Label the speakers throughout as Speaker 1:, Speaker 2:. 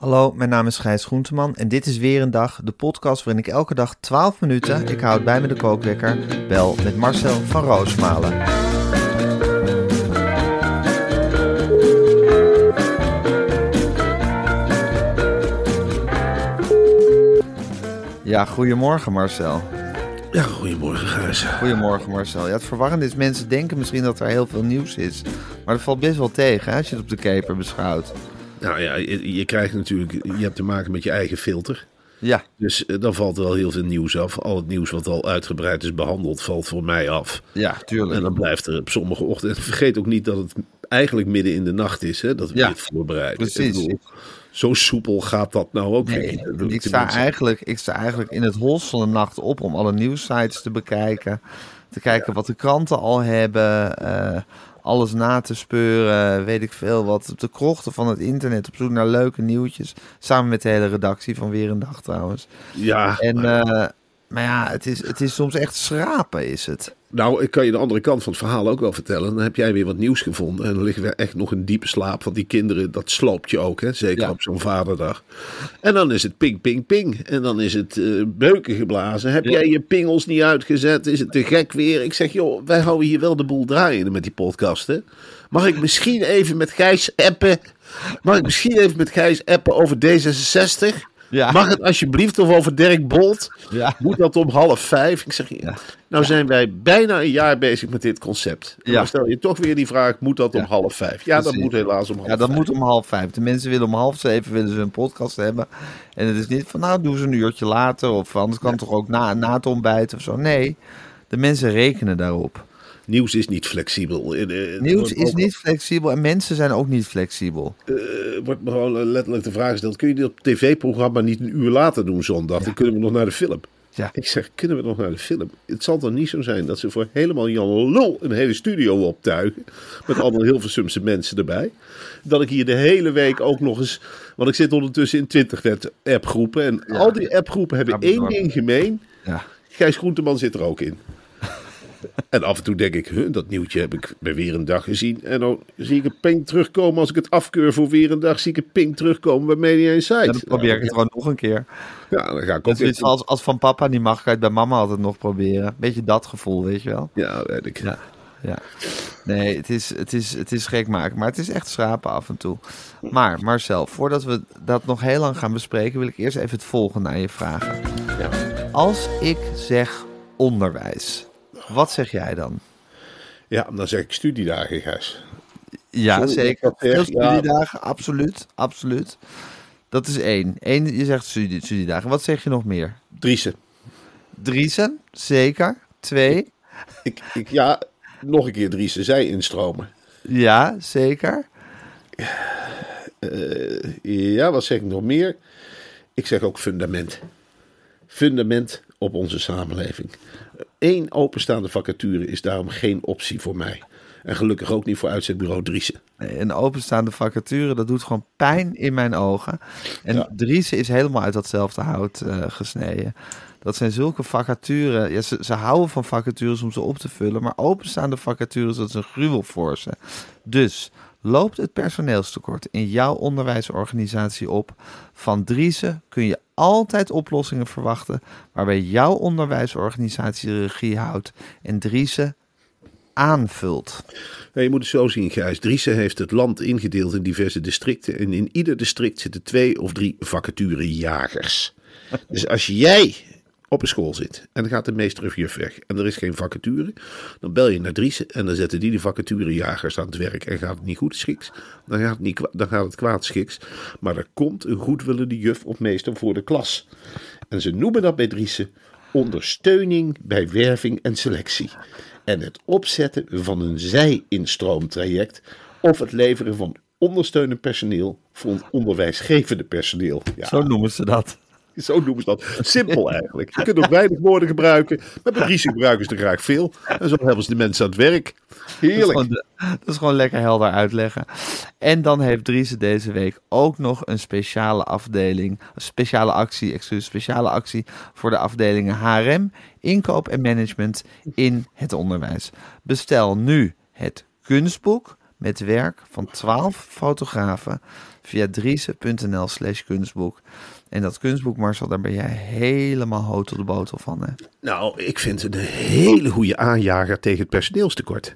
Speaker 1: Hallo, mijn naam is Gijs Groenteman en dit is weer een dag, de podcast waarin ik elke dag 12 minuten, ik houd bij me de kookwekker, bel met Marcel van Roosmalen. Ja, goedemorgen Marcel.
Speaker 2: Ja, goedemorgen Gijs.
Speaker 1: Goedemorgen Marcel. Ja, het verwarrende is, mensen denken misschien dat er heel veel nieuws is. Maar dat valt best wel tegen hè, als je het op de keper beschouwt.
Speaker 2: Nou ja, je, je krijgt natuurlijk, je hebt te maken met je eigen filter.
Speaker 1: Ja,
Speaker 2: Dus eh, dan valt er wel heel veel nieuws af. Al het nieuws wat al uitgebreid is behandeld, valt voor mij af.
Speaker 1: ja, tuurlijk.
Speaker 2: En dan blijft er op sommige ochtenden. Vergeet ook niet dat het eigenlijk midden in de nacht is, hè, dat we
Speaker 1: Ja,
Speaker 2: dit voorbereiden.
Speaker 1: precies.
Speaker 2: Bedoel, zo soepel gaat dat nou ook
Speaker 1: Nee,
Speaker 2: niet.
Speaker 1: Ik, sta eigenlijk, ik sta eigenlijk in het hols van de nacht op om alle nieuwsites te bekijken. Te kijken wat de kranten al hebben. eh, alles na te speuren. Weet ik veel wat. Op de krochten van het internet op zoek naar leuke nieuwtjes. Samen met de hele redactie van Weer een Dag trouwens.
Speaker 2: Ja,
Speaker 1: En, eh, maar ja, het is, het is soms echt schrapen is het.
Speaker 2: Nou, ik kan je de andere kant van het verhaal ook wel vertellen. Dan heb jij weer wat nieuws gevonden. En dan liggen we echt nog in diepe slaap. Want die kinderen, dat sloopt je ook, hè? zeker
Speaker 1: Ja.
Speaker 2: op zo'n vaderdag. En dan is het ping, ping, ping. En dan is het eh, beuken geblazen. Heb
Speaker 1: Ja.
Speaker 2: jij je pingels niet uitgezet? Is het te gek weer? Ik zeg, joh, wij houden hier wel de boel draaiende met die podcast. Hè? Mag ik misschien even met Gijs appen? Mag ik misschien even met Gijs appen over D66?
Speaker 1: Ja.
Speaker 2: Mag het alsjeblieft of over Dirk Bolt?
Speaker 1: Ja.
Speaker 2: Moet dat om half vijf? Ik zeg, ja. nou zijn wij bijna een jaar bezig met dit concept. En dan stel je toch weer die vraag, moet dat om half vijf? Ja, dat moet helaas om half
Speaker 1: Ja, dat
Speaker 2: vijf.
Speaker 1: moet om half vijf. De mensen willen om half zeven willen ze een podcast hebben. En het is niet van, nou, doe ze een uurtje later. Of anders kan het toch ook na, na het ontbijt of zo. Nee, de mensen rekenen daarop.
Speaker 2: Nieuws is niet flexibel. Eh, eh,
Speaker 1: Nieuws is
Speaker 2: ook-
Speaker 1: niet flexibel en mensen zijn ook niet flexibel.
Speaker 2: eh, wordt me gewoon letterlijk de vraag gesteld, kun je dit op tv-programma niet een uur later doen zondag? Dan kunnen we nog naar de film.
Speaker 1: Ja.
Speaker 2: Ik zeg, kunnen we nog naar de film? Het zal toch niet zo zijn dat ze voor helemaal Jan Lul een hele studio optuigen. Met allemaal heel Sumse mensen erbij. Dat ik hier de hele week ook nog eens... Want ik zit ondertussen in 20 appgroepen. En al die appgroepen hebben
Speaker 1: Ja,
Speaker 2: één ding gemeen.
Speaker 1: Ja.
Speaker 2: Gijs Groenteman zit er ook in. En af en toe denk ik, huh, dat nieuwtje heb ik bij weer een dag gezien. En dan zie ik een ping terugkomen als ik het afkeur voor weer een dag. Zie ik een ping terugkomen bij Media Insight.
Speaker 1: Dan probeer ik het gewoon nog een keer.
Speaker 2: Ja, dan ga ik ook
Speaker 1: als, als van papa niet mag, je het bij mama altijd nog proberen. Beetje dat gevoel, weet je wel.
Speaker 2: Ja, weet ik.
Speaker 1: Ja. Ja. Nee, het is, het, is, het is gek maken, maar het is echt schrapen af en toe. Maar Marcel, voordat we dat nog heel lang gaan bespreken, wil ik eerst even het volgende aan je vragen.
Speaker 2: Ja.
Speaker 1: Als ik zeg onderwijs, wat zeg jij dan?
Speaker 2: Ja, dan zeg ik studiedagen, Gijs.
Speaker 1: Ja,
Speaker 2: Sorry,
Speaker 1: zeker. Veel
Speaker 2: ja.
Speaker 1: studiedagen, absoluut, absoluut. Dat is één. Eén, je zegt studie, studiedagen. Wat zeg je nog meer?
Speaker 2: Driessen.
Speaker 1: Driessen, zeker. Twee,
Speaker 2: Ik, ik, ja, nog een keer Driessen. Zij instromen.
Speaker 1: ja, zeker.
Speaker 2: Eh, ja, wat zeg ik nog meer? Ik zeg ook fundament. Fundament op onze samenleving. Eén openstaande vacature is daarom geen optie voor mij. En gelukkig ook niet voor uitzendbureau Driessen.
Speaker 1: Nee, Een openstaande vacature, dat doet gewoon pijn in mijn ogen. En
Speaker 2: Ja.
Speaker 1: Driessen is helemaal uit datzelfde hout eh, gesneden. Dat zijn zulke vacatures. Ja, ze, ze houden van vacatures om ze op te vullen. Maar openstaande vacatures, dat is een gruwel voor ze. Dus loopt het personeelstekort in jouw onderwijsorganisatie op? Van Driessen kun je altijd oplossingen verwachten. waarbij jouw onderwijsorganisatie de regie houdt. En Driessen aanvult.
Speaker 2: Je moet het zo zien, Gijs. Driessen heeft het land ingedeeld in diverse districten. En in ieder district zitten twee of drie vacaturejagers. Dus als jij op een school zit en dan gaat de meester of juf weg en er is geen vacature, dan bel je naar Driessen en dan zetten die de vacaturejagers aan het werk en gaat het niet goed schiks, dan gaat het, niet, dan gaat het kwaad schiks. Maar er komt een goedwillende juf of meester voor de klas. En ze noemen dat bij Driessen ondersteuning bij werving en selectie. En het opzetten van een zij-instroomtraject of het leveren van ondersteunend personeel voor onderwijsgevende personeel. Ja,
Speaker 1: Zo noemen ze dat.
Speaker 2: zo noemen ze dat. Simpel eigenlijk. Je kunt ook weinig woorden gebruiken, maar bij gebruiken ze er graag veel. En zo hebben ze de mensen aan het werk.
Speaker 1: Dat is,
Speaker 2: Heerlijk.
Speaker 1: dat is gewoon lekker helder uitleggen. En dan heeft Driese deze week ook nog een speciale afdeling, een speciale actie, excuus, speciale actie voor de afdelingen HRM, inkoop en management in het onderwijs. Bestel nu het kunstboek met werk van 12 fotografen via driese.nl slash kunstboek. En dat kunstboek, Marcel, daar ben jij helemaal hoog tot de botel van. Hè?
Speaker 2: Nou, ik vind het een hele goede aanjager tegen het personeelstekort.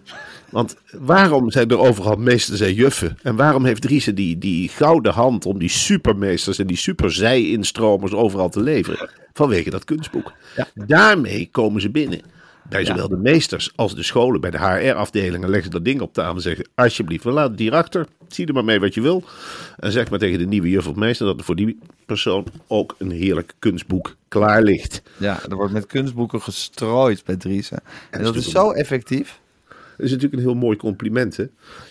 Speaker 2: Want waarom zijn er overal meesters en juffen? En waarom heeft Driessen die, die gouden hand om die supermeesters en die superzij-instromers overal te leveren? Vanwege dat kunstboek. Daarmee komen ze binnen. Bij zowel de meesters als de scholen, bij de HR-afdelingen, leggen ze dat ding op tafel en zeggen: Alsjeblieft, we laten het hier achter. Zie er maar mee wat je wil. En zeg maar tegen de nieuwe juf of meester dat er voor die persoon ook een heerlijk kunstboek klaar ligt.
Speaker 1: Ja, er wordt met kunstboeken gestrooid bij Driese. En dat is zo effectief.
Speaker 2: Dat is natuurlijk een heel mooi compliment. Hè?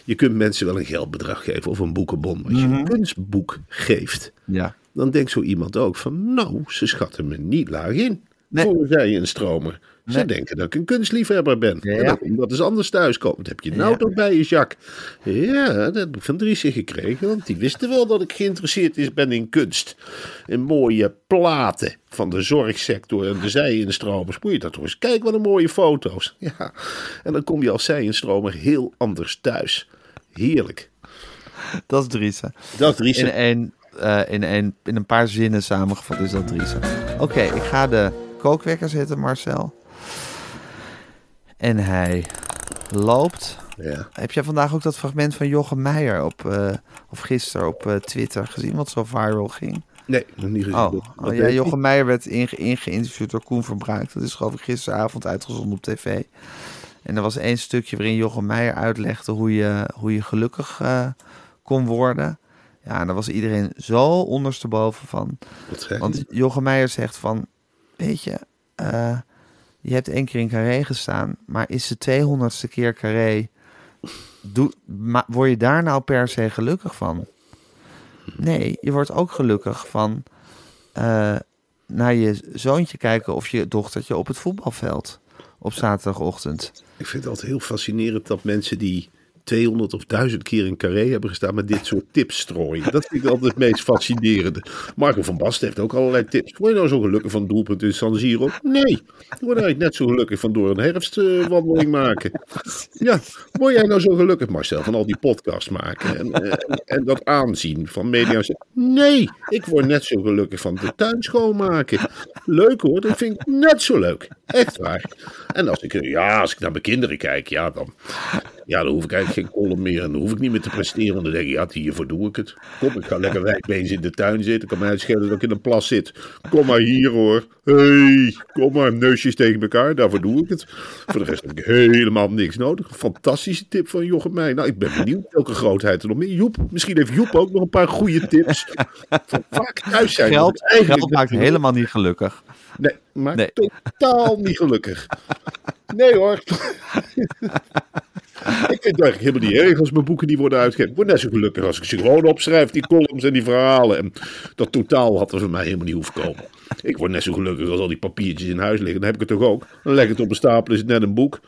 Speaker 2: Je kunt mensen wel een geldbedrag geven of een boekenbon. Maar als je een kunstboek geeft,
Speaker 1: Ja.
Speaker 2: dan denkt zo iemand ook van... Nou, ze schatten me niet laag in.
Speaker 1: Nee.
Speaker 2: Voor zij een stromer. Ze denken dat ik een kunstliefhebber ben.
Speaker 1: Ja.
Speaker 2: En dat ik dat eens anders thuiskomen. Dat heb je nou
Speaker 1: Ja.
Speaker 2: toch bij je, Jacques? Ja, dat heb ik van Driesje gekregen. Want die wisten wel dat ik geïnteresseerd is ben in kunst. In mooie platen van de zorgsector en de zij-instromers. Moet je dat toch eens kijken, wat een mooie foto's. Ja. En dan kom je als zij-instromer heel anders thuis. Heerlijk.
Speaker 1: Dat is Driese.
Speaker 2: Dat is
Speaker 1: In,
Speaker 2: Driesje.
Speaker 1: een, eh, in, een, in een paar zinnen samengevat is dat Driese. Oké, ik ga de kookwekker zetten, Marcel. En hij loopt.
Speaker 2: Ja.
Speaker 1: Heb jij vandaag ook dat fragment van Jochem Meijer op, eh, of gisteren op eh, Twitter gezien, wat zo viral ging?
Speaker 2: Nee, nog niet gezien.
Speaker 1: Oh, oh ja, Jochem Meijer werd inge ingeïnterviewd door Koen Verbruik. Dat is geloof ik gisteravond uitgezonden op tv. En er was één stukje waarin Jochem Meijer uitlegde hoe je, hoe je gelukkig eh, kon worden. Ja, en daar was iedereen zo ondersteboven van. Want? Jochem Meijer zegt van, weet je, eh, je hebt één keer in Carré gestaan, maar is de 200ste keer Carré, doe, ma, word je daar nou per se gelukkig van? Nee, je wordt ook gelukkig van eh, naar je zoontje kijken of je dochtertje op het voetbalveld op zaterdagochtend.
Speaker 2: Ik vind het altijd heel fascinerend dat mensen die 200 of 1000 keer in carré hebben gestaan met dit soort tips strooien. Dat vind ik altijd het meest fascinerende. Marco van Basten heeft ook allerlei tips. Word je nou zo gelukkig van doelpunt in San Siro? Nee. Ik word eigenlijk net zo gelukkig van door een herfstwandeling maken. Ja, word jij nou zo gelukkig, Marcel, van al die podcasts maken en, en, en dat aanzien van media? Nee, ik word net zo gelukkig van de tuin schoonmaken. Leuk hoor, dat vind ik net zo leuk. Echt waar. En als ik, ja, als ik naar mijn kinderen kijk, ja, dan, ja, dan hoef ik eigenlijk geen column meer. En dan hoef ik niet meer te presteren. Want dan denk ik, ja, hiervoor doe ik het. Kom, ik ga lekker wijdbeens in de tuin zitten. Kan mij uitschelen dat ik in een plas zit. Kom maar hier hoor. hey, kom maar, neusjes tegen elkaar. Daarvoor doe ik het. Voor de rest heb ik helemaal niks nodig. Fantastische tip van Jochem Meij. Nou, ik ben benieuwd welke grootheid er nog meer. Joep, misschien heeft Joep ook nog een paar goede tips. Van vaak thuis zijn.
Speaker 1: Geld, geld maakt helemaal niet gelukkig.
Speaker 2: Nee,
Speaker 1: Nee.
Speaker 2: totaal niet gelukkig. Nee hoor. ik vind eigenlijk helemaal niet erg als mijn boeken die worden uitgegeven. Ik word net zo gelukkig als ik ze gewoon opschrijf, die columns en die verhalen. En dat totaal had er voor mij helemaal niet hoeven komen. Ik word net zo gelukkig als al die papiertjes in huis liggen. Dan heb ik het toch ook. Dan leg ik het op een stapel, is het net een boek.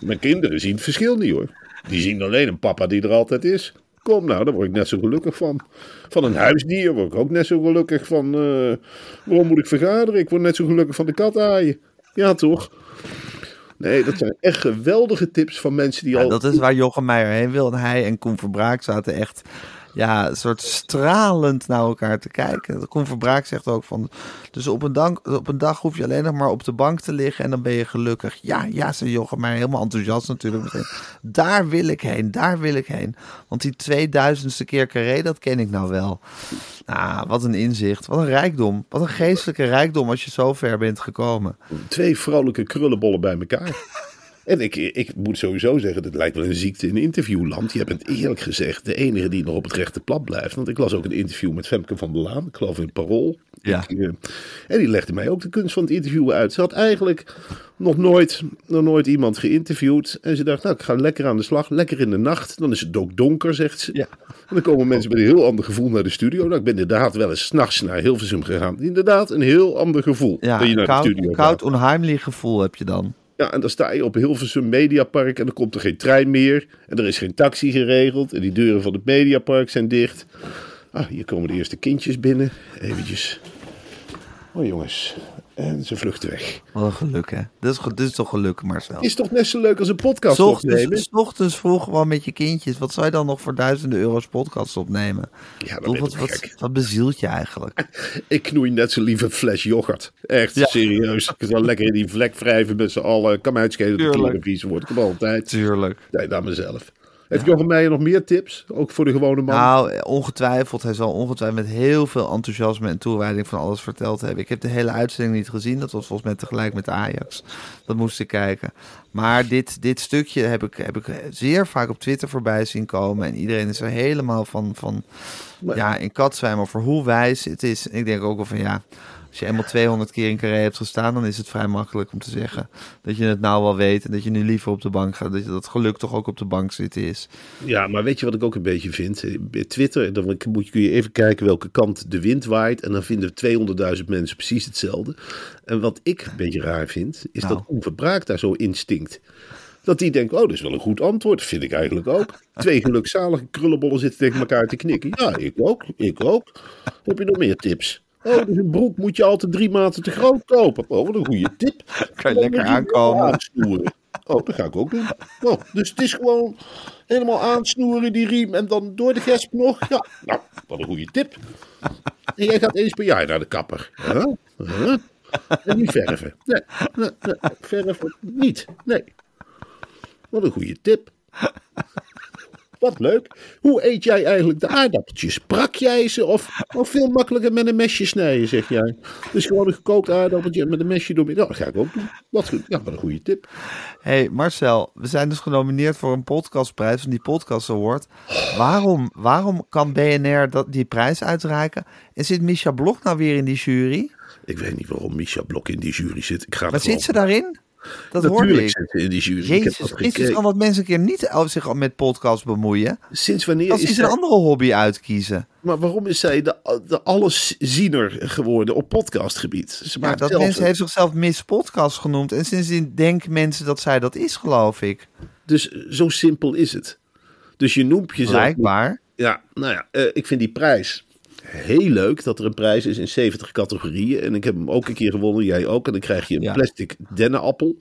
Speaker 2: Mijn kinderen zien het verschil niet hoor. Die zien alleen een papa die er altijd is. Kom nou, daar word ik net zo gelukkig van. Van een huisdier word ik ook net zo gelukkig van. eh, waarom moet ik vergaderen? Ik word net zo gelukkig van de kataaien. Ja, toch? Nee, dat zijn echt geweldige tips van mensen die
Speaker 1: Ja,
Speaker 2: al.
Speaker 1: dat is waar Jochem Meijer heen wil. En hij en Koen Verbraak zaten echt ja, een soort stralend naar elkaar te kijken. Koen Verbraak zegt ook van... Dus op een, dank, op een dag hoef je alleen nog maar op de bank te liggen... en dan ben je gelukkig. Ja, ja, zei Jochem, maar helemaal enthousiast natuurlijk. Daar wil ik heen, daar wil ik heen. Want die 2000ste keer carré, dat ken ik nou wel. Nou, wat een inzicht. Wat een rijkdom. Wat een geestelijke rijkdom als je zo ver bent gekomen.
Speaker 2: Twee vrolijke krullenbollen bij elkaar. En ik, ik moet sowieso zeggen, dat lijkt wel een ziekte in interviewland. Je bent eerlijk gezegd de enige die nog op het rechte plat blijft. Want ik las ook een interview met Femke van der Laan, ik geloof in Parool.
Speaker 1: Ja.
Speaker 2: Ik, eh, en die legde mij ook de kunst van het interviewen uit. Ze had eigenlijk nog nooit, nog nooit iemand geïnterviewd. En ze dacht, nou, ik ga lekker aan de slag, lekker in de nacht. Dan is het ook donker, zegt ze.
Speaker 1: Ja.
Speaker 2: En dan komen mensen met een heel ander gevoel naar de studio. Nou, ik ben inderdaad wel eens s'nachts naar Hilversum gegaan. Inderdaad, een heel ander gevoel.
Speaker 1: Ja,
Speaker 2: je naar de
Speaker 1: koud,
Speaker 2: studio gaat.
Speaker 1: koud onheimlich gevoel heb je dan.
Speaker 2: Ja, en dan sta je op Hilversum Mediapark en dan komt er geen trein meer. En er is geen taxi geregeld. En die deuren van het Mediapark zijn dicht. Ah, hier komen de eerste kindjes binnen. Eventjes. Oh jongens. En ze vluchten weg.
Speaker 1: Wat een geluk, hè? Dit is, dit is toch geluk, Marcel?
Speaker 2: Is toch net zo leuk als een podcast
Speaker 1: ochtends,
Speaker 2: opnemen?
Speaker 1: s ochtends vroeg gewoon met je kindjes. Wat zou je dan nog voor duizenden euro's podcast opnemen?
Speaker 2: Ja, dat
Speaker 1: wat, wat, wat bezielt je eigenlijk?
Speaker 2: Ik knoei net zo lief een fles yoghurt. Echt,
Speaker 1: Ja.
Speaker 2: serieus. Ik zal lekker in die vlek wrijven met z'n allen. Kan mij uitschelen dat de kleren vies wordt. Ik heb altijd.
Speaker 1: Tuurlijk.
Speaker 2: Nee, naar mezelf. Heeft Jochem Meijer nog meer tips? Ook voor de gewone man?
Speaker 1: Nou, ongetwijfeld. Hij zal ongetwijfeld met heel veel enthousiasme en toewijding van alles verteld hebben. Ik heb de hele uitzending niet gezien. Dat was volgens mij tegelijk met Ajax. Dat moest ik kijken. Maar dit, dit stukje heb ik, heb ik zeer vaak op Twitter voorbij zien komen. En iedereen is er helemaal van, van ja, in katzwijm over hoe wijs het is. Ik denk ook wel van ja, als je eenmaal 200 keer in Carré hebt gestaan, dan is het vrij makkelijk om te zeggen dat je het nou wel weet en dat je nu liever op de bank gaat. Dat je dat geluk toch ook op de bank zitten is.
Speaker 2: Ja, maar weet je wat ik ook een beetje vind? Bij Twitter, dan moet je, kun je even kijken welke kant de wind waait. En dan vinden 200.000 mensen precies hetzelfde. En wat ik een beetje raar vind, is
Speaker 1: Nou.
Speaker 2: dat onverbraakt daar zo instinct. Dat die denkt, oh, dat is wel een goed antwoord. Vind ik eigenlijk ook. Twee gelukzalige krullenbollen zitten tegen elkaar te knikken. Ja, ik ook. Ik ook. Heb je nog meer tips? Oh, dus een broek moet je altijd drie maten te groot kopen. Oh, wat een goede tip.
Speaker 1: Kan je
Speaker 2: Dan
Speaker 1: lekker aankomen.
Speaker 2: aansnoeren. Oh, dat ga ik ook doen. Oh, dus het is gewoon helemaal aansnoeren, die riem, en dan door de gesp nog. Ja, nou, wat een goede tip. En jij gaat eens per jaar naar de kapper. Huh? Huh? En niet verven. Nee, nee, nee, verven niet. Nee. Wat een goede tip. Wat leuk. Hoe eet jij eigenlijk de aardappeltjes? Brak jij ze of, of veel makkelijker met een mesje snijden, zeg jij? Dus gewoon een gekookt aardappeltje met een mesje door. Ja, dat ga ik ook doen. Wat goed. Ja, wat een goede tip.
Speaker 1: hey Marcel, we zijn dus genomineerd voor een podcastprijs van die Podcast Award. Waarom, waarom kan BNR dat, die prijs uitreiken? En zit Misha Blok nou weer in die jury?
Speaker 2: Ik weet niet waarom Misha Blok in die jury zit. Ik ga
Speaker 1: Maar
Speaker 2: het
Speaker 1: zit ze daarin? Dat hoorde
Speaker 2: Natuurlijk
Speaker 1: ik.
Speaker 2: zit ze in die jury. ik
Speaker 1: Jezus
Speaker 2: dat
Speaker 1: Christus, kan dat mensen een keer niet zich al met podcast bemoeien?
Speaker 2: Sinds wanneer
Speaker 1: Als
Speaker 2: is
Speaker 1: ze
Speaker 2: zij...
Speaker 1: een andere hobby uitkiezen.
Speaker 2: Maar waarom is zij de, de allesziener geworden op podcastgebied? Ze
Speaker 1: Ja, dat
Speaker 2: zelf
Speaker 1: mensen heeft zichzelf Miss Podcast genoemd. En sindsdien denken mensen dat zij dat is, geloof ik.
Speaker 2: Dus zo simpel is het. Dus je noemt jezelf...
Speaker 1: Blijkbaar.
Speaker 2: Ja, nou ja, eh, ik vind die prijs heel leuk dat er een prijs is in 70 categorieën. En ik heb hem ook een keer gewonnen, jij ook. En dan krijg je een
Speaker 1: Ja.
Speaker 2: plastic dennenappel.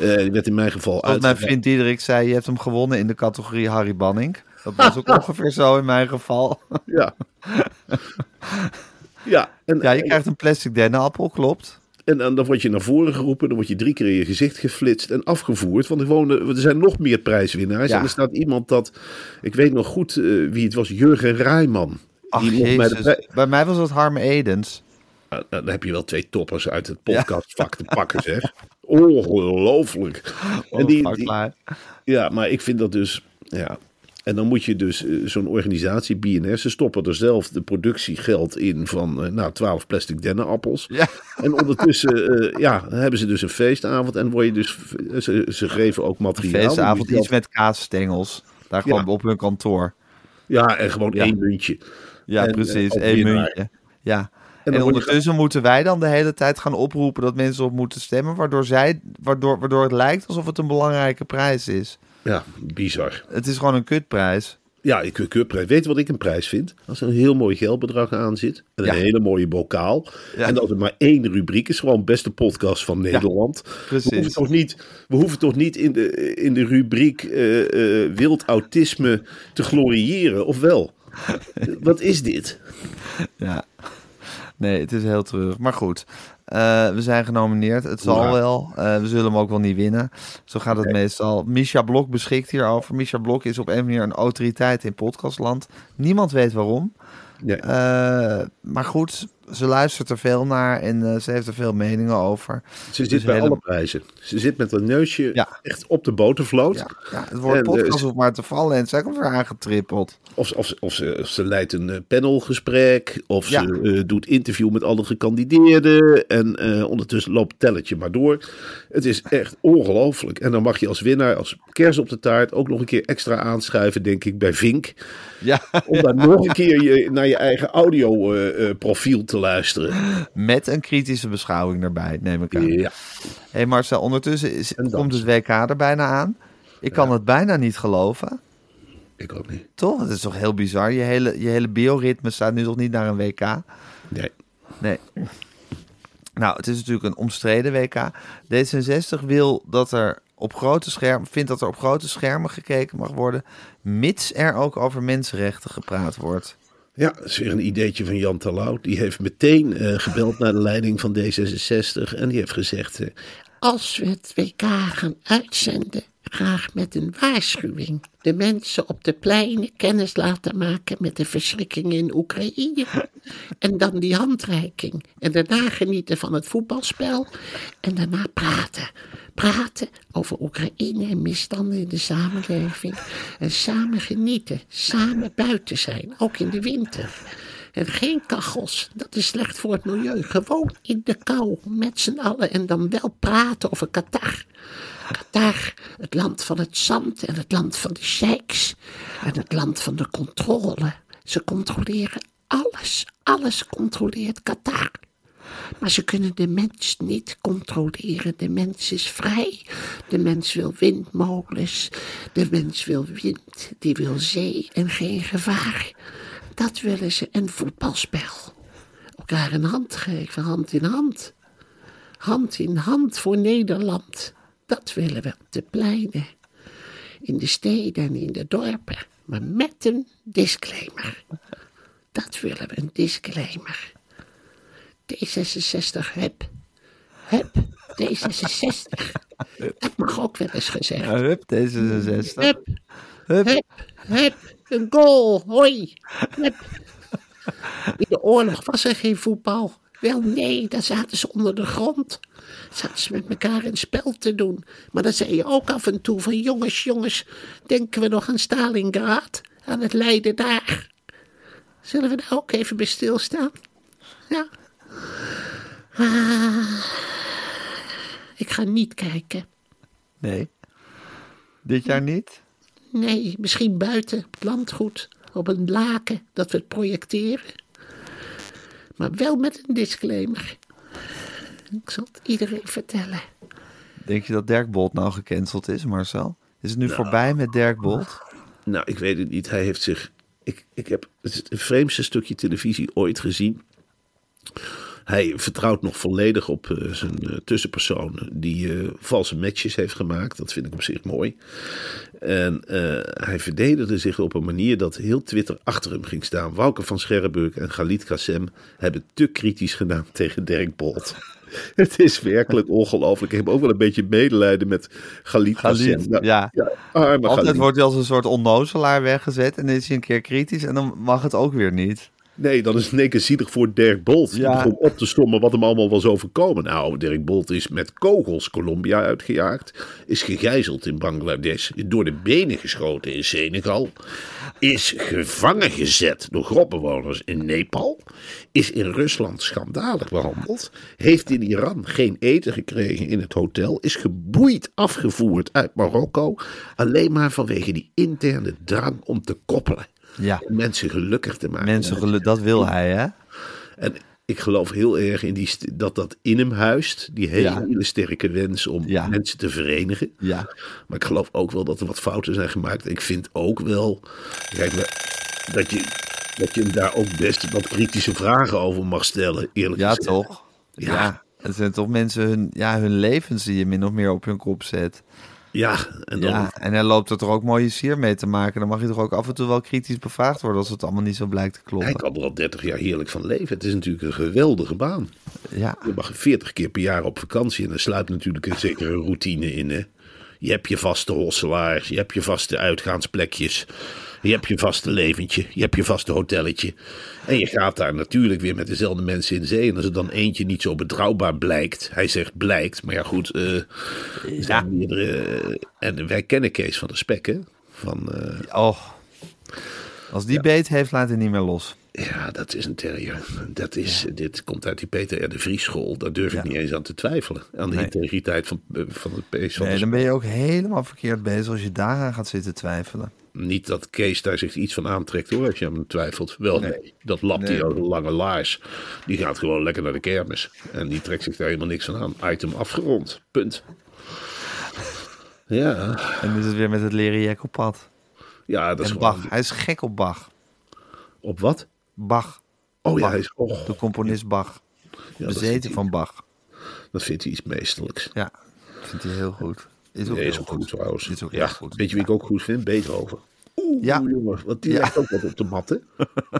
Speaker 2: Eh, die werd in mijn geval
Speaker 1: Zoals mijn vriend Diederik zei, je hebt hem gewonnen in de categorie Harry Banning. Dat was ook ongeveer zo in mijn geval.
Speaker 2: Ja. ja, en,
Speaker 1: Ja, je krijgt een plastic dennenappel, klopt.
Speaker 2: En, en dan word je naar voren geroepen, dan word je drie keer in je gezicht geflitst en afgevoerd. Want er, wonen, er zijn nog meer prijswinnaars.
Speaker 1: Ja.
Speaker 2: En er staat iemand dat, ik weet nog goed eh, wie het was, Jurgen Rijman.
Speaker 1: Ach,
Speaker 2: Die mocht bij de
Speaker 1: mij was dat Harm Edens.
Speaker 2: Nou, dan heb je wel twee toppers uit het podcastvak te pakken, zeg. Ongelooflijk. En die, die-
Speaker 1: klaar.
Speaker 2: ja, maar ik vind dat dus, ja. En dan moet je dus eh, zo'n organisatie, BNR, ze stoppen er zelf de productiegeld in van, eh, nou, 12 plastic dennenappels.
Speaker 1: Ja.
Speaker 2: En ondertussen eh, ja, hebben ze dus een feestavond en word je dus, ze, ze geven ook materiaal.
Speaker 1: Feestavond
Speaker 2: Dus
Speaker 1: iets met kaasstengels. Daar gewoon
Speaker 2: Ja.
Speaker 1: op hun kantoor.
Speaker 2: Ja, en gewoon
Speaker 1: Ja.
Speaker 2: één muntje.
Speaker 1: Ja,
Speaker 2: En, eh,
Speaker 1: precies. Eén muntje. Ja. En,
Speaker 2: je
Speaker 1: ondertussen moeten wij dan de hele tijd gaan oproepen dat mensen op moeten stemmen. Waardoor, zij, waardoor, waardoor het lijkt alsof het een belangrijke prijs is.
Speaker 2: Ja, bizar.
Speaker 1: Het is gewoon een kutprijs.
Speaker 2: Ja, ik ik- ik- Weet je wat ik een prijs vind? Als er een heel mooi geldbedrag aan zit. En een
Speaker 1: Ja.
Speaker 2: hele mooie bokaal.
Speaker 1: Ja.
Speaker 2: En dat er maar één rubriek is. Gewoon beste podcast van Nederland.
Speaker 1: precies.
Speaker 2: We hoeven toch niet, we hoeven toch niet in, de, in de rubriek eh, eh, wild autisme te gloriëren, of wel? Wat is dit?
Speaker 1: Ja. Nee, het is heel terug. Maar goed, eh, we zijn genomineerd. Het zal wel. Eh, we zullen hem ook wel niet winnen. Zo gaat het meestal. Misha Blok beschikt hierover. Misha Blok is op een manier een autoriteit in podcastland. Niemand weet waarom.
Speaker 2: Nee.
Speaker 1: Eh, maar goed, ze luistert er veel naar en eh, ze heeft er veel meningen over.
Speaker 2: Ze
Speaker 1: Dus
Speaker 2: zit bij
Speaker 1: hele-
Speaker 2: alle prijzen. Ze zit met een neusje
Speaker 1: Ja.
Speaker 2: echt op de botervloot.
Speaker 1: Ja, ja, het woord
Speaker 2: En, eh,
Speaker 1: podcast
Speaker 2: ze-
Speaker 1: hoeft maar te vallen en zij komt weer aangetrippeld.
Speaker 2: Of, ze- of, ze- of, ze, of ze leidt een eh, panelgesprek. Of
Speaker 1: Ja.
Speaker 2: ze doet interview met alle gekandideerden. En ondertussen loopt telletje maar door. Het is echt ongelooflijk. En dan mag je als winnaar, als kers op de taart, ook nog een keer extra aanschuiven, denk ik, bij Vink.
Speaker 1: Ja,
Speaker 2: Om daar nog een keer je, naar je eigen audioprofiel te luisteren.
Speaker 1: met een kritische beschouwing erbij, neem ik aan.
Speaker 2: Ja.
Speaker 1: hey Marcel, ondertussen is, komt het WK er bijna aan. Ik kan het bijna niet geloven.
Speaker 2: Ik ook niet.
Speaker 1: Toch? Het is toch heel bizar. Je hele, je hele bioritme staat nu toch niet naar een WK?
Speaker 2: Nee.
Speaker 1: Nee. Nou, het is natuurlijk een omstreden WK. D66 wil dat er op grote schermen, vindt dat er op grote schermen gekeken mag worden, mits er ook over mensenrechten gepraat wordt.
Speaker 2: Ja, dat is weer een ideetje van Jan Terlouw. Die heeft meteen eh, gebeld naar de leiding van D66 en die heeft gezegd... eh,
Speaker 3: Als we het WK gaan uitzenden, graag met een waarschuwing. De mensen op de pleinen kennis laten maken met de verschrikkingen in Oekraïne. En dan die handreiking. En daarna genieten van het voetbalspel. En daarna praten. Praten over Oekraïne en misstanden in de samenleving. En samen genieten. Samen buiten zijn, ook in de winter. En geen kachels, dat is slecht voor het milieu. Gewoon in de kou, met z'n allen. En dan wel praten over Qatar. Qatar, het land van het zand en het land van de sheiks. En het land van de controle. Ze controleren alles. Alles controleert Qatar. Maar ze kunnen de mens niet controleren. De mens is vrij. De mens wil windmolens. De mens wil wind. Die wil zee en geen gevaar. Dat willen ze. En voetbalspel. Elkaar een hand geven, hand in hand. Hand in hand voor Nederland. Dat willen we op de pleinen. In de steden en in de dorpen. Maar met een disclaimer. Dat willen we, een disclaimer. D66 heb. Heb. D66. Dat mag ook wel eens gezegd.
Speaker 1: Hup, D66.
Speaker 3: Hup,
Speaker 1: Hup.
Speaker 3: hup, hup, een goal, hoi. In de oorlog was er geen voetbal. Wel nee, daar zaten ze onder de grond. Zaten ze met elkaar een spel te doen. Maar dan zei je ook af en toe van jongens, jongens, denken we nog aan Stalingrad? Aan het lijden daar. Zullen we daar ook even bij stilstaan? Ja. Ah, ik ga niet kijken.
Speaker 1: Nee. Dit jaar niet?
Speaker 3: Nee, misschien buiten op het landgoed, op een laken, dat we het projecteren. Maar wel met een disclaimer. Ik zal het iedereen vertellen.
Speaker 1: Denk je dat Dirk Bolt nou gecanceld is, Marcel? Is het nu voorbij met Dirk Bolt?
Speaker 2: Nou, ik weet het niet. Hij heeft zich. Ik, ik heb het vreemdste stukje televisie ooit gezien. Hij vertrouwt nog volledig op eh, zijn eh, tussenpersoon die eh, valse matches heeft gemaakt. Dat vind ik op zich mooi. En hij verdedigde zich op een manier dat heel Twitter achter hem ging staan. Wouke van Scherrenburg en Galit Kassem hebben te kritisch gedaan tegen Dirk Bolt. Het is werkelijk ongelooflijk. Ik heb ook wel een beetje medelijden met Galit,
Speaker 1: Galit,
Speaker 2: Kassem. Nou,
Speaker 1: ja.
Speaker 2: arme
Speaker 1: Altijd
Speaker 2: Galit.
Speaker 1: wordt hij als een soort onnozelaar weggezet en dan is hij een keer kritisch en dan mag het ook weer niet.
Speaker 2: Nee, dan is het in één keer zielig voor Dirk Bolt. Die
Speaker 1: Ja.
Speaker 2: begon op te sommen wat hem allemaal was overkomen. Nou, Dirk Bolt is met kogels Colombia uitgejaagd. Is gegijzeld in Bangladesh. Door de benen geschoten in Senegal. Is gevangen gezet door groepbewoners in Nepal. Is in Rusland schandalig behandeld. Heeft in Iran geen eten gekregen in het hotel. Is geboeid afgevoerd uit Marokko. Alleen maar vanwege die interne drang om te koppelen.
Speaker 1: Ja,
Speaker 2: Om mensen gelukkig te maken.
Speaker 1: mensen, gelu- dat wil hij, hè?
Speaker 2: En ik geloof heel erg in die dat dat in hem huist. Die hele,
Speaker 1: Ja.
Speaker 2: hele sterke wens om
Speaker 1: Ja.
Speaker 2: mensen te verenigen.
Speaker 1: Ja.
Speaker 2: Maar ik geloof ook wel dat er wat fouten zijn gemaakt. Ik vind ook wel kijk, dat, je, dat je hem daar ook best wat kritische vragen over mag stellen. Eerlijk
Speaker 1: Ja,
Speaker 2: gezegd.
Speaker 1: toch?
Speaker 2: Ja.
Speaker 1: Ja. Het zijn toch mensen hun, ja, hun levens die je min of meer op hun kop zet.
Speaker 2: Ja, en dan...
Speaker 1: Ja, en hij loopt er toch ook mooie sier mee te maken. Dan mag je toch ook af en toe wel kritisch bevraagd worden als het allemaal niet zo blijkt te
Speaker 2: Hij
Speaker 1: kloppen.
Speaker 2: kan er al 30 jaar heerlijk van leven. Het is natuurlijk een geweldige baan.
Speaker 1: Ja,
Speaker 2: Je mag 40 keer per jaar op vakantie. En er sluipt natuurlijk een zekere routine in. Hè? Je hebt je vaste hosselaars. Je hebt je vaste uitgaansplekjes. Je hebt je vaste leventje. Je hebt je vaste hotelletje. En je gaat daar natuurlijk weer met dezelfde mensen in zee. En als er dan eentje niet zo betrouwbaar blijkt. Hij zegt blijkt. Maar ja goed. eh, meerdere, eh, en wij kennen Kees van der Spek. Hè? Van, eh,
Speaker 1: oh. Als die beet heeft, laat hij niet meer los.
Speaker 2: ja, dat is een terrier. Dat is, Dit komt uit die Peter R. de Vries school. Daar durf ik
Speaker 1: Ja.
Speaker 2: niet eens aan te twijfelen. Aan de
Speaker 1: Nee.
Speaker 2: integriteit van, van het van
Speaker 1: Nee, dan ben je ook helemaal verkeerd bezig als je daaraan gaat zitten twijfelen.
Speaker 2: Niet dat Kees daar zich iets van aantrekt hoor, als je aan hem twijfelt. Wel nee, dat lapt
Speaker 1: Nee.
Speaker 2: die oude lange laars. Die gaat gewoon lekker naar de kermis. En die trekt zich daar helemaal niks van aan. Item afgerond. Punt. Ja,
Speaker 1: En is het weer met het leren jek op pad.
Speaker 2: ja dat is
Speaker 1: En
Speaker 2: gewoon...
Speaker 1: Hij is gek op Bach.
Speaker 2: Op wat?
Speaker 1: Bach,
Speaker 2: Oh ja, hij is... Oh,
Speaker 1: de componist Bach.
Speaker 2: ja, dat,
Speaker 1: Bezeten
Speaker 2: hij,
Speaker 1: van Bach.
Speaker 2: dat vindt hij iets meestelijks.
Speaker 1: Ja, vindt hij heel goed. Is ook
Speaker 2: Nee, is ook goed trouwens.
Speaker 1: Is ook
Speaker 2: ja,
Speaker 1: goed.
Speaker 2: Weet je wie ik ook goed vind? Beethoven. Oeh,
Speaker 1: Ja.
Speaker 2: jongen, want die
Speaker 1: Ja.
Speaker 2: legt ook wat op de mat, hè?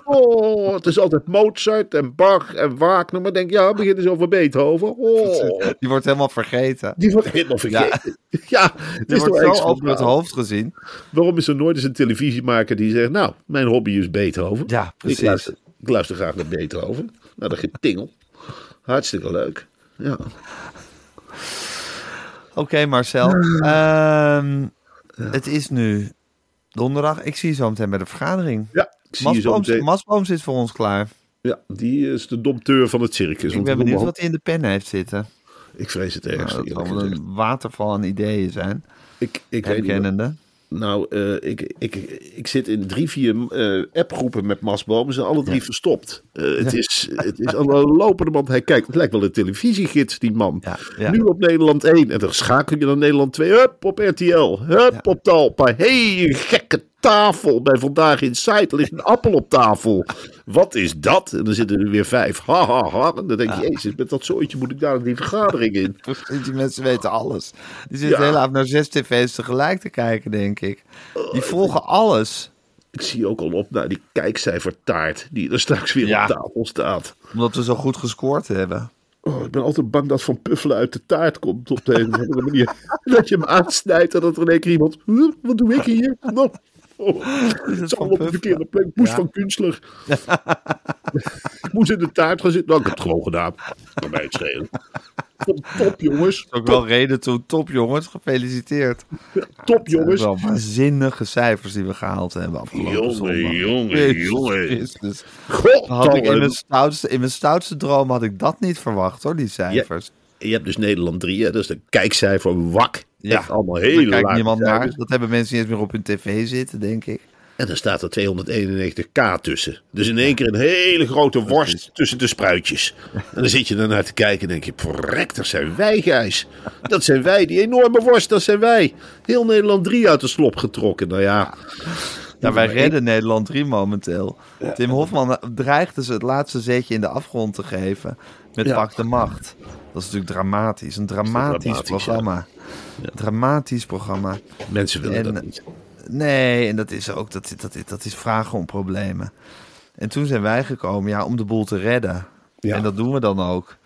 Speaker 2: Oh, het is altijd Mozart en Bach en Wagner. Maar denk, ja, begin eens over Beethoven. Oh,
Speaker 1: Die wordt helemaal vergeten.
Speaker 2: die wordt helemaal vergeten. Ja,
Speaker 1: Die wordt zo over het hoofd gezien.
Speaker 2: Waarom is er nooit eens een televisiemaker die zegt, nou, mijn hobby is Beethoven.
Speaker 1: Ja,
Speaker 2: Ik
Speaker 1: precies.
Speaker 2: luister, ik luister graag naar Beethoven. Nou, dat getingel. Hartstikke leuk. Ja.
Speaker 1: Oké, Marcel. Ehm, Het is nu donderdag. Ik zie je zo meteen bij de vergadering.
Speaker 2: Ja, ik zie je zo
Speaker 1: Masboom,
Speaker 2: meteen.
Speaker 1: Masboom zit voor ons klaar.
Speaker 2: Ja, die is de domteur van het circus.
Speaker 1: Ik
Speaker 2: Want
Speaker 1: ben
Speaker 2: we
Speaker 1: benieuwd wat hij in de pen heeft zitten.
Speaker 2: Ik vrees het
Speaker 1: Nou,
Speaker 2: ergste.
Speaker 1: dat zal een waterval aan ideeën zijn.
Speaker 2: Ik, ik weet niet. Nou, eh, ik, ik, ik zit in drie, vier eh, appgroepen met Masboom. Ze zijn alle drie verstopt. Eh, het, is, het is de lopende band. Hij kijkt, het lijkt wel een televisiegids, die man.
Speaker 1: Ja.
Speaker 2: Nu op Nederland 1. En dan schakel je naar Nederland 2. Hup, op RTL. Hup, op Talpa. Hé, een gekke tafel. Bij Vandaag in Site ligt een appel op tafel. Wat is dat? En dan zitten er weer vijf. Ha, ha, ha. En dan denk je, jezus, met dat zooitje moet ik daar die vergadering in.
Speaker 1: Die mensen weten alles. Die zitten
Speaker 2: Ja.
Speaker 1: hele avond naar zes tv's tegelijk te kijken, denk ik. Die volgen alles.
Speaker 2: Ik zie ook al op naar die kijkcijfertaart die er straks weer
Speaker 1: Ja.
Speaker 2: op tafel staat.
Speaker 1: Omdat we zo goed gescoord hebben.
Speaker 2: Oh, ik ben altijd bang dat Van Puffelen uit de taart komt op de een of andere manier. dat je hem aansnijdt en dat er in één keer iemand... "Huh, wat doe ik hier? Nou, het is allemaal op de verkeerde plek. Moes
Speaker 1: Ja.
Speaker 2: van Kunstler. moest in de taart gaan zitten. Nou, ik heb het gewoon gedaan. Kan mij het schelen. Top, jongens.
Speaker 1: Ook wel reden toe. Top jongens, gefeliciteerd.
Speaker 2: Top, jongens.
Speaker 1: Wel waanzinnige cijfers die we gehaald hebben afgelopen
Speaker 2: Jongen,
Speaker 1: zondag.
Speaker 2: jongen, jongen. God,
Speaker 1: Had ik in, mijn stoutste, in mijn stoutste droom had ik dat niet verwacht hoor, die cijfers.
Speaker 2: Je hebt dus Nederland 3, hè? dat is de kijkcijfer wak.
Speaker 1: Ja,
Speaker 2: Echt allemaal hele
Speaker 1: kijkt
Speaker 2: lage
Speaker 1: niemand naar. Dat hebben mensen niet eens meer op hun tv zitten, denk ik.
Speaker 2: En dan staat er 291k tussen. Dus in één keer een hele grote worst tussen de spruitjes. En dan zit je ernaar te kijken en denk je, verrek, dat zijn wij, Gijs. Dat zijn wij, die enorme worst, dat zijn wij. Heel Nederland 3 uit de slop getrokken. Nou ja,
Speaker 1: Ja, wij redden Nederland 3 momenteel. Tim Hofman dreigt dus het laatste zetje in de afgrond te geven met
Speaker 2: Ja.
Speaker 1: Pak de Macht. Dat is natuurlijk dramatisch. Een dramatisch,
Speaker 2: dramatisch,
Speaker 1: programma. Dramatisch programma.
Speaker 2: mensen willen
Speaker 1: En-
Speaker 2: dat niet.
Speaker 1: Nee, en dat is ook dat, dat, dat is vragen om problemen. En toen zijn wij gekomen ja, om de boel te redden.
Speaker 2: Ja.
Speaker 1: En dat doen we dan ook.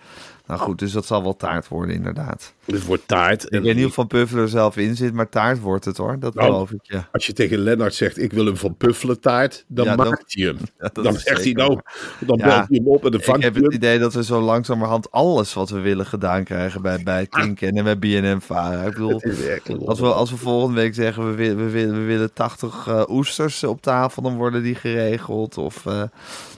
Speaker 1: Nou goed, dus dat zal wel taart worden inderdaad.
Speaker 2: Het wordt taart.
Speaker 1: Ik weet niet of Van Puffelen er zelf in zit, maar taart wordt het hoor. Dat
Speaker 2: Nou,
Speaker 1: geloof ik je.
Speaker 2: Als je tegen Lennart zegt, ik wil hem van Puffelen taart, dan
Speaker 1: Ja,
Speaker 2: maakt hij hem.
Speaker 1: Ja,
Speaker 2: dan zegt hij nou, dan belt hij hem op en dan
Speaker 1: Ik
Speaker 2: vangt
Speaker 1: heb
Speaker 2: hij
Speaker 1: het
Speaker 2: hem.
Speaker 1: idee dat we zo langzamerhand alles wat we willen gedaan krijgen bij, bij Kinken en bij BNM Vara. Ik bedoel,
Speaker 2: Het
Speaker 1: als we, als we volgende week zeggen we willen, we willen, we willen 80 eh, oesters op tafel, dan worden die geregeld. Of eh,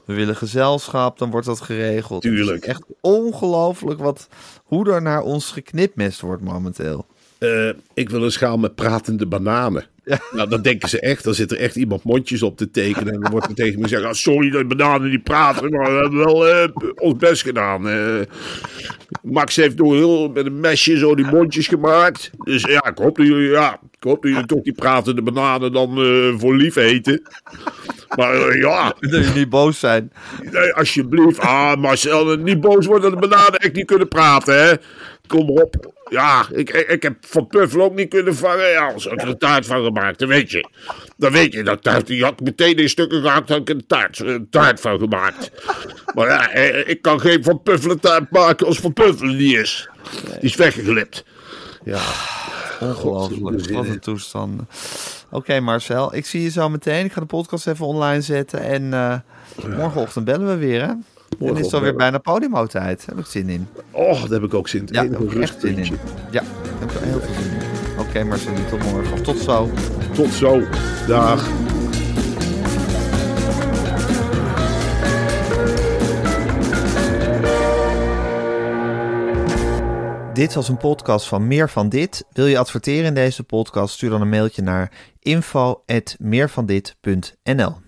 Speaker 1: we willen gezelschap, dan wordt dat geregeld.
Speaker 2: Tuurlijk.
Speaker 1: echt ongelooflijk wat, hoe er naar ons geknipmest wordt momenteel.
Speaker 2: Eh, ik wil een schaal met pratende bananen. Nou, dan denken ze echt. Dan zit er echt iemand mondjes op te tekenen. En dan wordt er tegen me gezegd: ah, Sorry dat bananen niet praten, maar we hebben wel eh, ons best gedaan. Eh, Max heeft nog heel met een mesje zo die mondjes gemaakt. Dus ja, ik hoop dat jullie, ja, ik hoop dat jullie toch die pratende bananen dan eh, voor lief eten. Maar ja,
Speaker 1: Dat niet boos zijn.
Speaker 2: nee, alsjeblieft. Ah, Marcel, niet boos worden dat de bananen echt niet kunnen praten, hè? Kom op. Ja, ik, ik, heb Van Puffel ook niet kunnen vangen. Ja, als ik er een taart van gemaakt, dan weet je. Dan weet je dat taart. Die had ik meteen in stukken gehakt, had ik een taart, een taart van gemaakt. Maar ja, eh, ik kan geen Van Puffelen taart maken als Van Puffelen niet is. Die is weggeglipt. Ja,
Speaker 1: Ongelooflijk. Wat een toestand. Oké, Marcel. Ik zie je zo meteen. Ik ga de podcast even online zetten. En eh, morgenochtend bellen we weer, hè? En is het alweer bijna podiumtijd. Daar heb ik zin in.
Speaker 2: oh, daar heb ik ook zin in.
Speaker 1: Ja, daar heb ik echt zin in. Ja, daar heb ik heel veel zin in. Oké, Marcel. Tot morgen. Of tot zo.
Speaker 2: Tot zo. Dag.
Speaker 1: Dit was een podcast van Meer van Dit. Wil je adverteren in deze podcast? Stuur dan een mailtje naar info@meervandit.nl.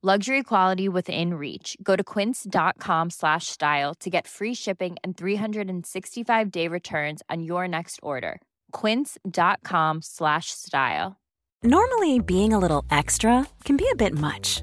Speaker 4: Luxury quality within reach. Go to quince.com slash style to get free shipping and 365 day returns on your next order. Quince.com slash style.
Speaker 5: Normally, being a little extra can be a bit much,